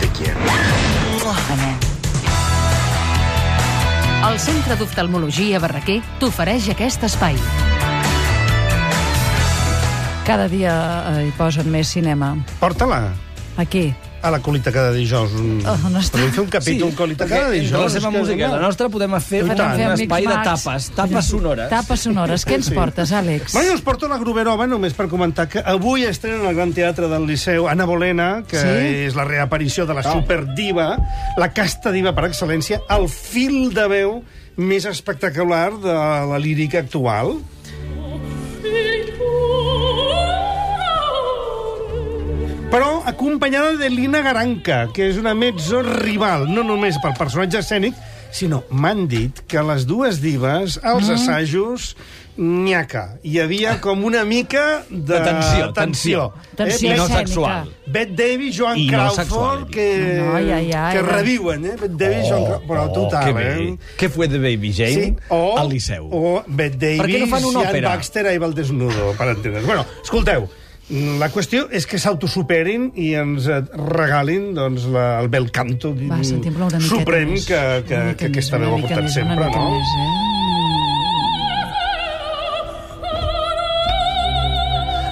te quiero. Anem. El Centre d'Oftalmologia Barraquer t'ofereix aquest espai. Cada dia eh, hi posen més cinema. Porta-la Aquí. A la colita cada dijous. Un... Oh, on està? Podem fer un capítol colita cada dijous. la seva música i la nostra podem fer, un, espai de tapes, tapes sonores. Tapes sonores. Què ens Sí. portes, Àlex? Bueno, us porto la Gruberova només per comentar que avui estrena al Gran Teatre del Liceu Anna Bolena, que Sí? és la reaparició de la superdiva, la casta diva per excel·lència, el fil de veu més espectacular de la lírica actual. Però acompanyada de Lina Garanca, que és una mezzo rival, no només pel personatge escènic, sinó m'han dit que les dues divas, als assajos, nyaca. Hi havia com una mica de... De tensió, tensió. Tensió I no sexual. Bette Davis, Joan I no Crawford, sexual, que, No, ai, ai, ai, que ai. reviuen, eh? Bette Davis, Joan Crawford, però total, que eh? Què fue de Baby Jane Sí, o, al Liceu? o Bette Davis, no fan una Ian òpera? Baxter ahí va al desnudo, per entendre's. Bueno, escolteu, la qüestió és que s'autosuperin i ens eh, regalin doncs, la, el bel canto Va, miqueta suprem més. que, que, que aquesta veu ha portat més, una sempre, mica no? Més, eh?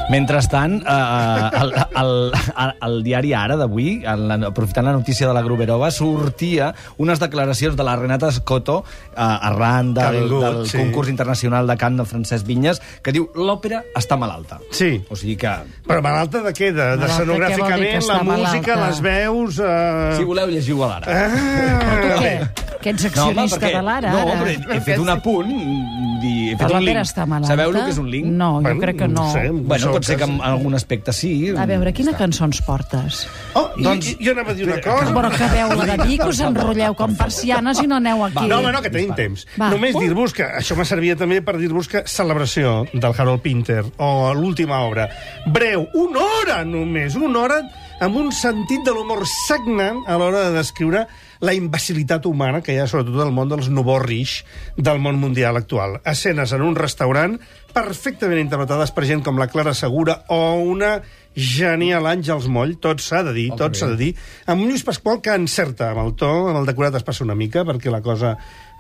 Mentrestant, eh, el, el, el, el diari Ara d'avui, aprofitant la notícia de la Gruberova, sortia unes declaracions de la Renata Escoto eh, arran del, vingut, del sí. concurs internacional de cant de Francesc Vinyes, que diu l'òpera està malalta. Sí. O sigui que, Però malalta de què? De, de escenogràficament, la música, malalta? les veus... Eh... si voleu, llegiu a l'Ara. Ah, bé. Que ets accionista de l'Ara, no, ara. però he, he fet un apunt i he fet Però un link. està malalta? Sabeu el que és un link? No, jo Bueno, crec que no. no sé. Bueno, pot ser que en algun aspecte sí. A veure, quina cançó ens portes? Oh, doncs... jo anava a dir una cosa... Però que veu la de Vic, us enrotlleu com persianes i no aneu aquí. No, home, no, que tenim temps. Va. Només dir-vos que això me servia també per dir-vos que celebració del Harold Pinter o l'última obra. Breu, una hora només, una hora amb un sentit de l'humor sagnant a l'hora de descriure la imbecilitat humana que hi ha sobretot al món dels novorrix del món mundial actual. Escenes en un restaurant perfectament interpretades per gent com la Clara Segura o una genial Àngels Moll, tot s'ha de dir, tot s'ha de dir, amb un Lluís Pasqual que encerta amb el to, amb el decorat es passa una mica, perquè la cosa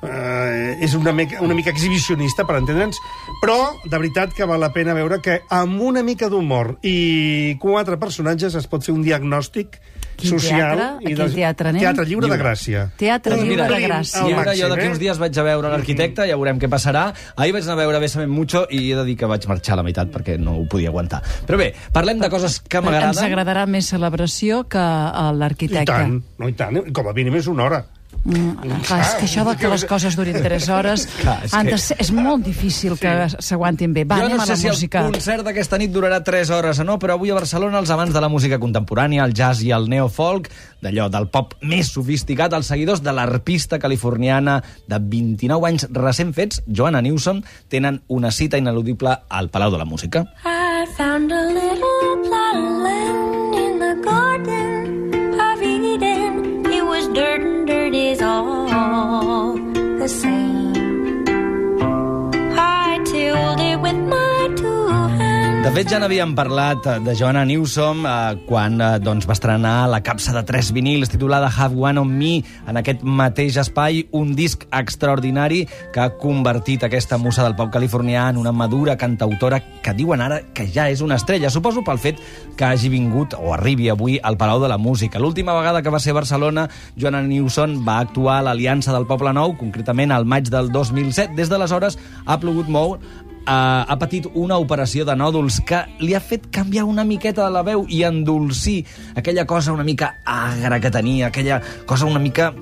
eh, és una mica, una mica exhibicionista, per entendre'ns, però de veritat que val la pena veure que amb una mica d'humor i quatre personatges es pot fer un diagnòstic Quin social teatre? A quin teatre anem? teatre lliure, de Lliure. gràcia. Teatre Un lliure de plin gràcia. I ara jo d'aquí eh? uns dies vaig a veure l'arquitecte, ja veurem què passarà. Ahir vaig anar a veure Bésame Mucho i he de dir que vaig marxar a la meitat perquè no ho podia aguantar. Però bé, parlem de coses que Ens m'agraden. agradarà més celebració que eh, I l'arquitecte. tant, no, i tant, com a mínim és una hora. Mm, clar, és que això de que les coses durin 3 hores Clar, és han de ser, és molt difícil que s'aguantin bé. Va, jo anem no a sé la si música. el concert d'aquesta nit durarà 3 hores o no, però avui a Barcelona els amants de la música contemporània, el jazz i el neofolk, d'allò del pop més sofisticat, els seguidors de l'arpista californiana de 29 anys recent fets, Joanna Newsom, tenen una cita ineludible al Palau de la Música. I De fet, ja n'havíem parlat eh, de Joanna Newsom eh, quan eh, doncs, va estrenar la capsa de tres vinils titulada Have One on Me en aquest mateix espai, un disc extraordinari que ha convertit aquesta musa del pop californià en una madura cantautora que diuen ara que ja és una estrella. Suposo pel fet que hagi vingut o arribi avui al Palau de la Música. L'última vegada que va ser a Barcelona, Joanna Newsom va actuar a l'Aliança del Poble Nou, concretament al maig del 2007. Des d'aleshores ha plogut molt eh, ha patit una operació de nòduls que li ha fet canviar una miqueta de la veu i endolcir aquella cosa una mica agra que tenia, aquella cosa una mica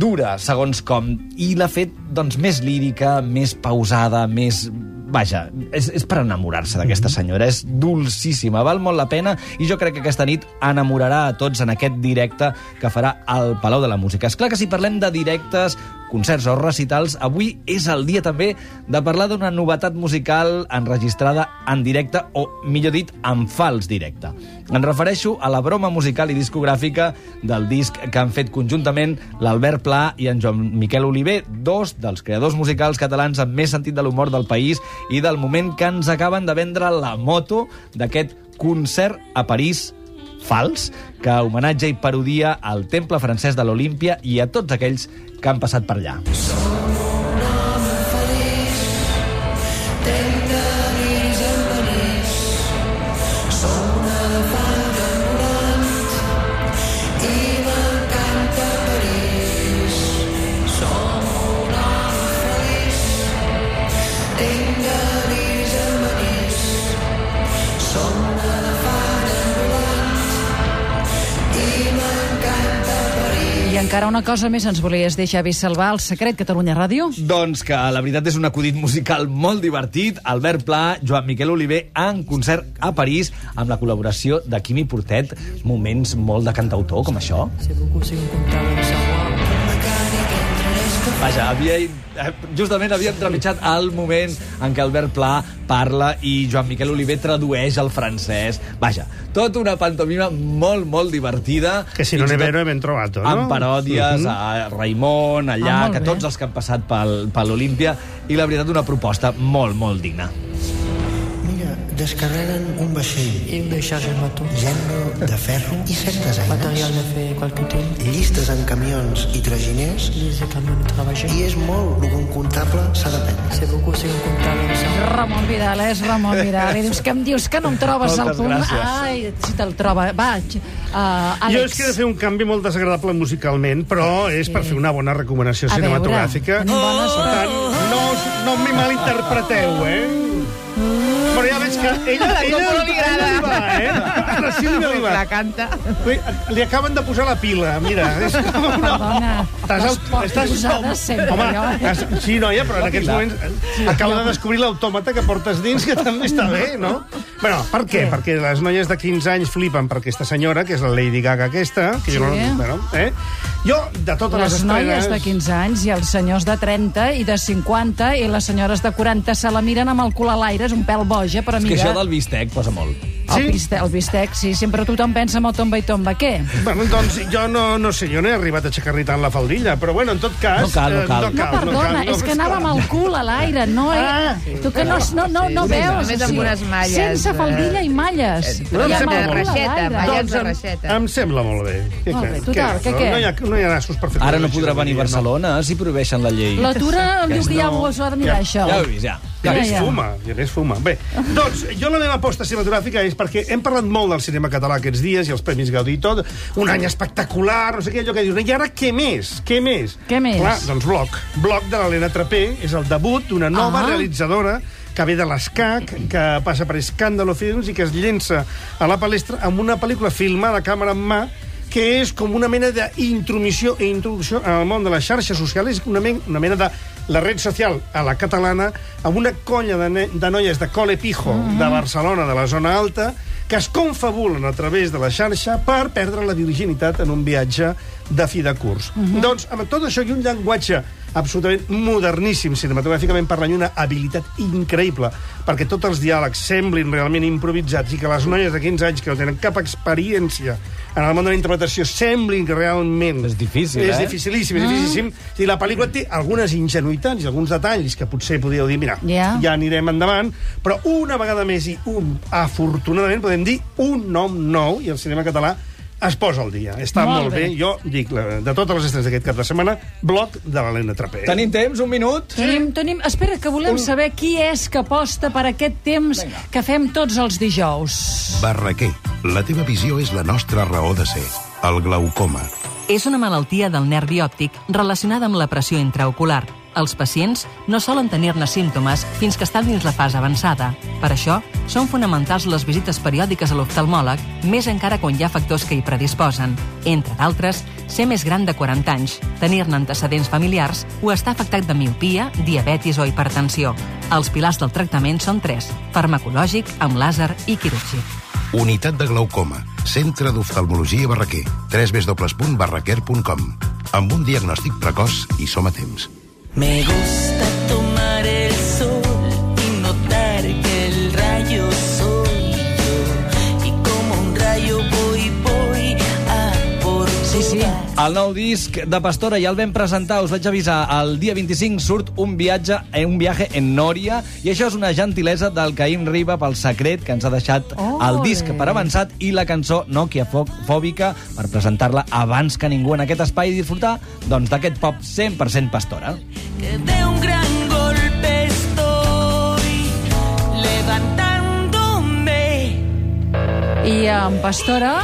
dura, segons com, i l'ha fet doncs, més lírica, més pausada, més... Vaja, és, és per enamorar-se d'aquesta senyora, és dolcíssima, val molt la pena, i jo crec que aquesta nit enamorarà a tots en aquest directe que farà al Palau de la Música. És clar que si parlem de directes, concerts o recitals, avui és el dia també de parlar d'una novetat musical enregistrada en directe, o millor dit, en fals directe. Em refereixo a la broma musical i discogràfica del disc que han fet conjuntament l'Albert Pla i en Joan Miquel Oliver, dos dels creadors musicals catalans amb més sentit de l'humor del país i del moment que ens acaben de vendre la moto d'aquest concert a París fals que homenatja i parodia al temple francès de l'Olímpia i a tots aquells que han passat per allà. I encara una cosa més ens volies dir, Xavi Salvà, el secret Catalunya Ràdio. Doncs que la veritat és un acudit musical molt divertit. Albert Pla, Joan Miquel Oliver en concert a París amb la col·laboració de Quimi Portet. Moments molt de cantautor, com això. Vaja, havia, justament havia entremitjat el moment en què Albert Pla parla i Joan Miquel Oliver tradueix al francès. Vaja, tota una pantomima molt, molt divertida. Que si no n'he vero, ben trovato, no? Amb paròdies Mhm. a Raimon, allà, Ah, que bé. tots els que han passat pel, per l'Olímpia, i la veritat, una proposta molt, molt digna. Descarreguen un vaixell, me charge le bateau. gènere de ferro i certes eines, de fait quelque temps. llistes en camions i traginers, Les camions de travailler. i és molt el que un comptable s'ha d'aprendre. C'est beaucoup, c'est un comptable. Ramon Vidal, és Ramon Vidal. I dius que em dius que no em trobes al Moltes punt. gràcies. Ai, si te'l troba. Va, uh, Àlex. Jo és que he de fer un canvi molt desagradable musicalment, però és per fer una bona recomanació A veure, cinematogràfica. tenim bones- Per tant, no, no m'hi malinterpreteu, eh? Però ja veig que ella, ella, no li agrada. ella li va, eh? La Sílvia li va. La canta. Ui, Li acaben de posar la pila, mira. És com una... Estàs les porto posades sempre, Home, jo. has- sí, noia, però en aquests moments eh, acabo de descobrir l'autòmata que portes dins, que també està bé, no? Bueno, per què? Perquè les noies de 15 anys flipen per aquesta senyora, que és la Lady Gaga aquesta, que jo Sí. no... Bueno, eh? Jo, de totes les, Les noies estrenes... de 15 anys i els senyors de 30 i de 50 i les senyores de 40 se la miren amb el cul a l'aire, és un pèl boja, però És que mira... això del bistec posa molt. El, Sí? bistec, el bistec, sí, sempre tothom pensa en el tomba i tomba. Què? Bueno, doncs jo no, no sé, jo no he arribat a aixecar-li tant la faldilla, però bueno, en tot cas... No cal, no eh, cal. No, perdona, és que anava amb el cul a l'aire, no? Ah. Eh? Tu que no, no, no, no veus? Només amb unes malles, Sense eh. faldilla i malles. Però em I amb sembla el molt cul a bé. l'aire. Reixeta. Doncs de em, reixeta. em sembla molt bé. Què Molt bé, total, no, què? No hi ha, no hi ha nassos per fer Ara no podrà venir a no. Barcelona si prohibeixen la llei. L'atura em diu que ja ho s'ha de mirar, això. Ja ho he vist, ja. I a més fuma, i a més fuma. Bé, doncs jo la meva aposta cinematogràfica és perquè hem parlat molt del cinema català aquests dies i els Premis Gaudí i tot, un any espectacular, no sé què, allò que dius, i ara què més? Què més? Què més? Clar, doncs Bloc. Bloc de l'Helena Trapé és el debut d'una nova Ah. realitzadora que ve de l'ESCAC, que passa per Escàndalo Films i que es llença a la palestra amb una pel·lícula filmada a càmera en mà que és com una mena d'intromissió i introducció al món de les xarxes socials, una, men una mena de la red social a la catalana amb una colla de, de noies de Cole Pijo de Barcelona, de la zona alta, que es confabulen a través de la xarxa per perdre la virginitat en un viatge de fi de curs. Doncs amb tot això i un llenguatge absolutament moderníssim cinematogràficament parlant i una habilitat increïble perquè tots els diàlegs semblin realment improvisats i que les noies de 15 anys que no tenen cap experiència en el món de la interpretació semblin que realment... És difícil, és eh? dificilíssim, és dificilíssim. I la pel·lícula té algunes ingenuïtats i alguns detalls que potser podríeu dir, mira, Ja. ja anirem endavant, però una vegada més i un, afortunadament podem dir un nom nou i el cinema català es posa al dia. Està Molt molt, bé. bé. Jo dic, la- de totes les estrenes d'aquest cap de setmana, bloc de l'Helena Trapé. Tenim temps? Un minut? Tenim, tenim... Espera, que volem saber qui és que aposta per aquest temps que fem tots els dijous. Barraquer, la teva visió és la nostra raó de ser. El glaucoma. És una malaltia del nervi òptic relacionada amb la pressió intraocular. Els pacients no solen tenir-ne símptomes fins que estan dins la fase avançada. Per això, són fonamentals les visites periòdiques a l'oftalmòleg, més encara quan hi ha factors que hi predisposen. Entre d'altres, ser més gran de 40 anys, tenir-ne antecedents familiars o estar afectat de miopia, diabetis o hipertensió. Els pilars del tractament són tres, farmacològic, amb làser i quirúrgic. Unitat de glaucoma. Centre d'oftalmologia Barraquer. www.barraquer.com Amb un diagnòstic precoç i som a temps. Me gusta tomar el sol y notar que el rayo soy yo. Y como un rayo voy, voy a por Sí, sí. El nou disc de Pastora ja el vam presentar, us vaig avisar, el dia 25 surt un viatge eh, un viaje en Nòria, i això és una gentilesa del Caïm Riba pel secret que ens ha deixat el disc per avançat i la cançó Nokia Fòbica per presentar-la abans que ningú en aquest espai i disfrutar doncs, d'aquest pop 100% Pastora. I amb Pastora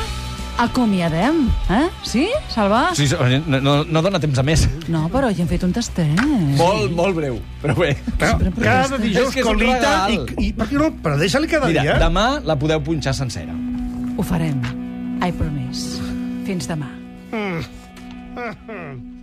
acomiadem, eh? Sí, Salva? Sí, no, no, no dona temps a més. No, però ja hem fet un tastet. Molt, molt breu, però bé. Però cada dijous És que és colita i, i... Per què no? Però deixa-li cada Mira, dia. demà la podeu punxar sencera. Ho farem. I promise. Fins demà. Mm.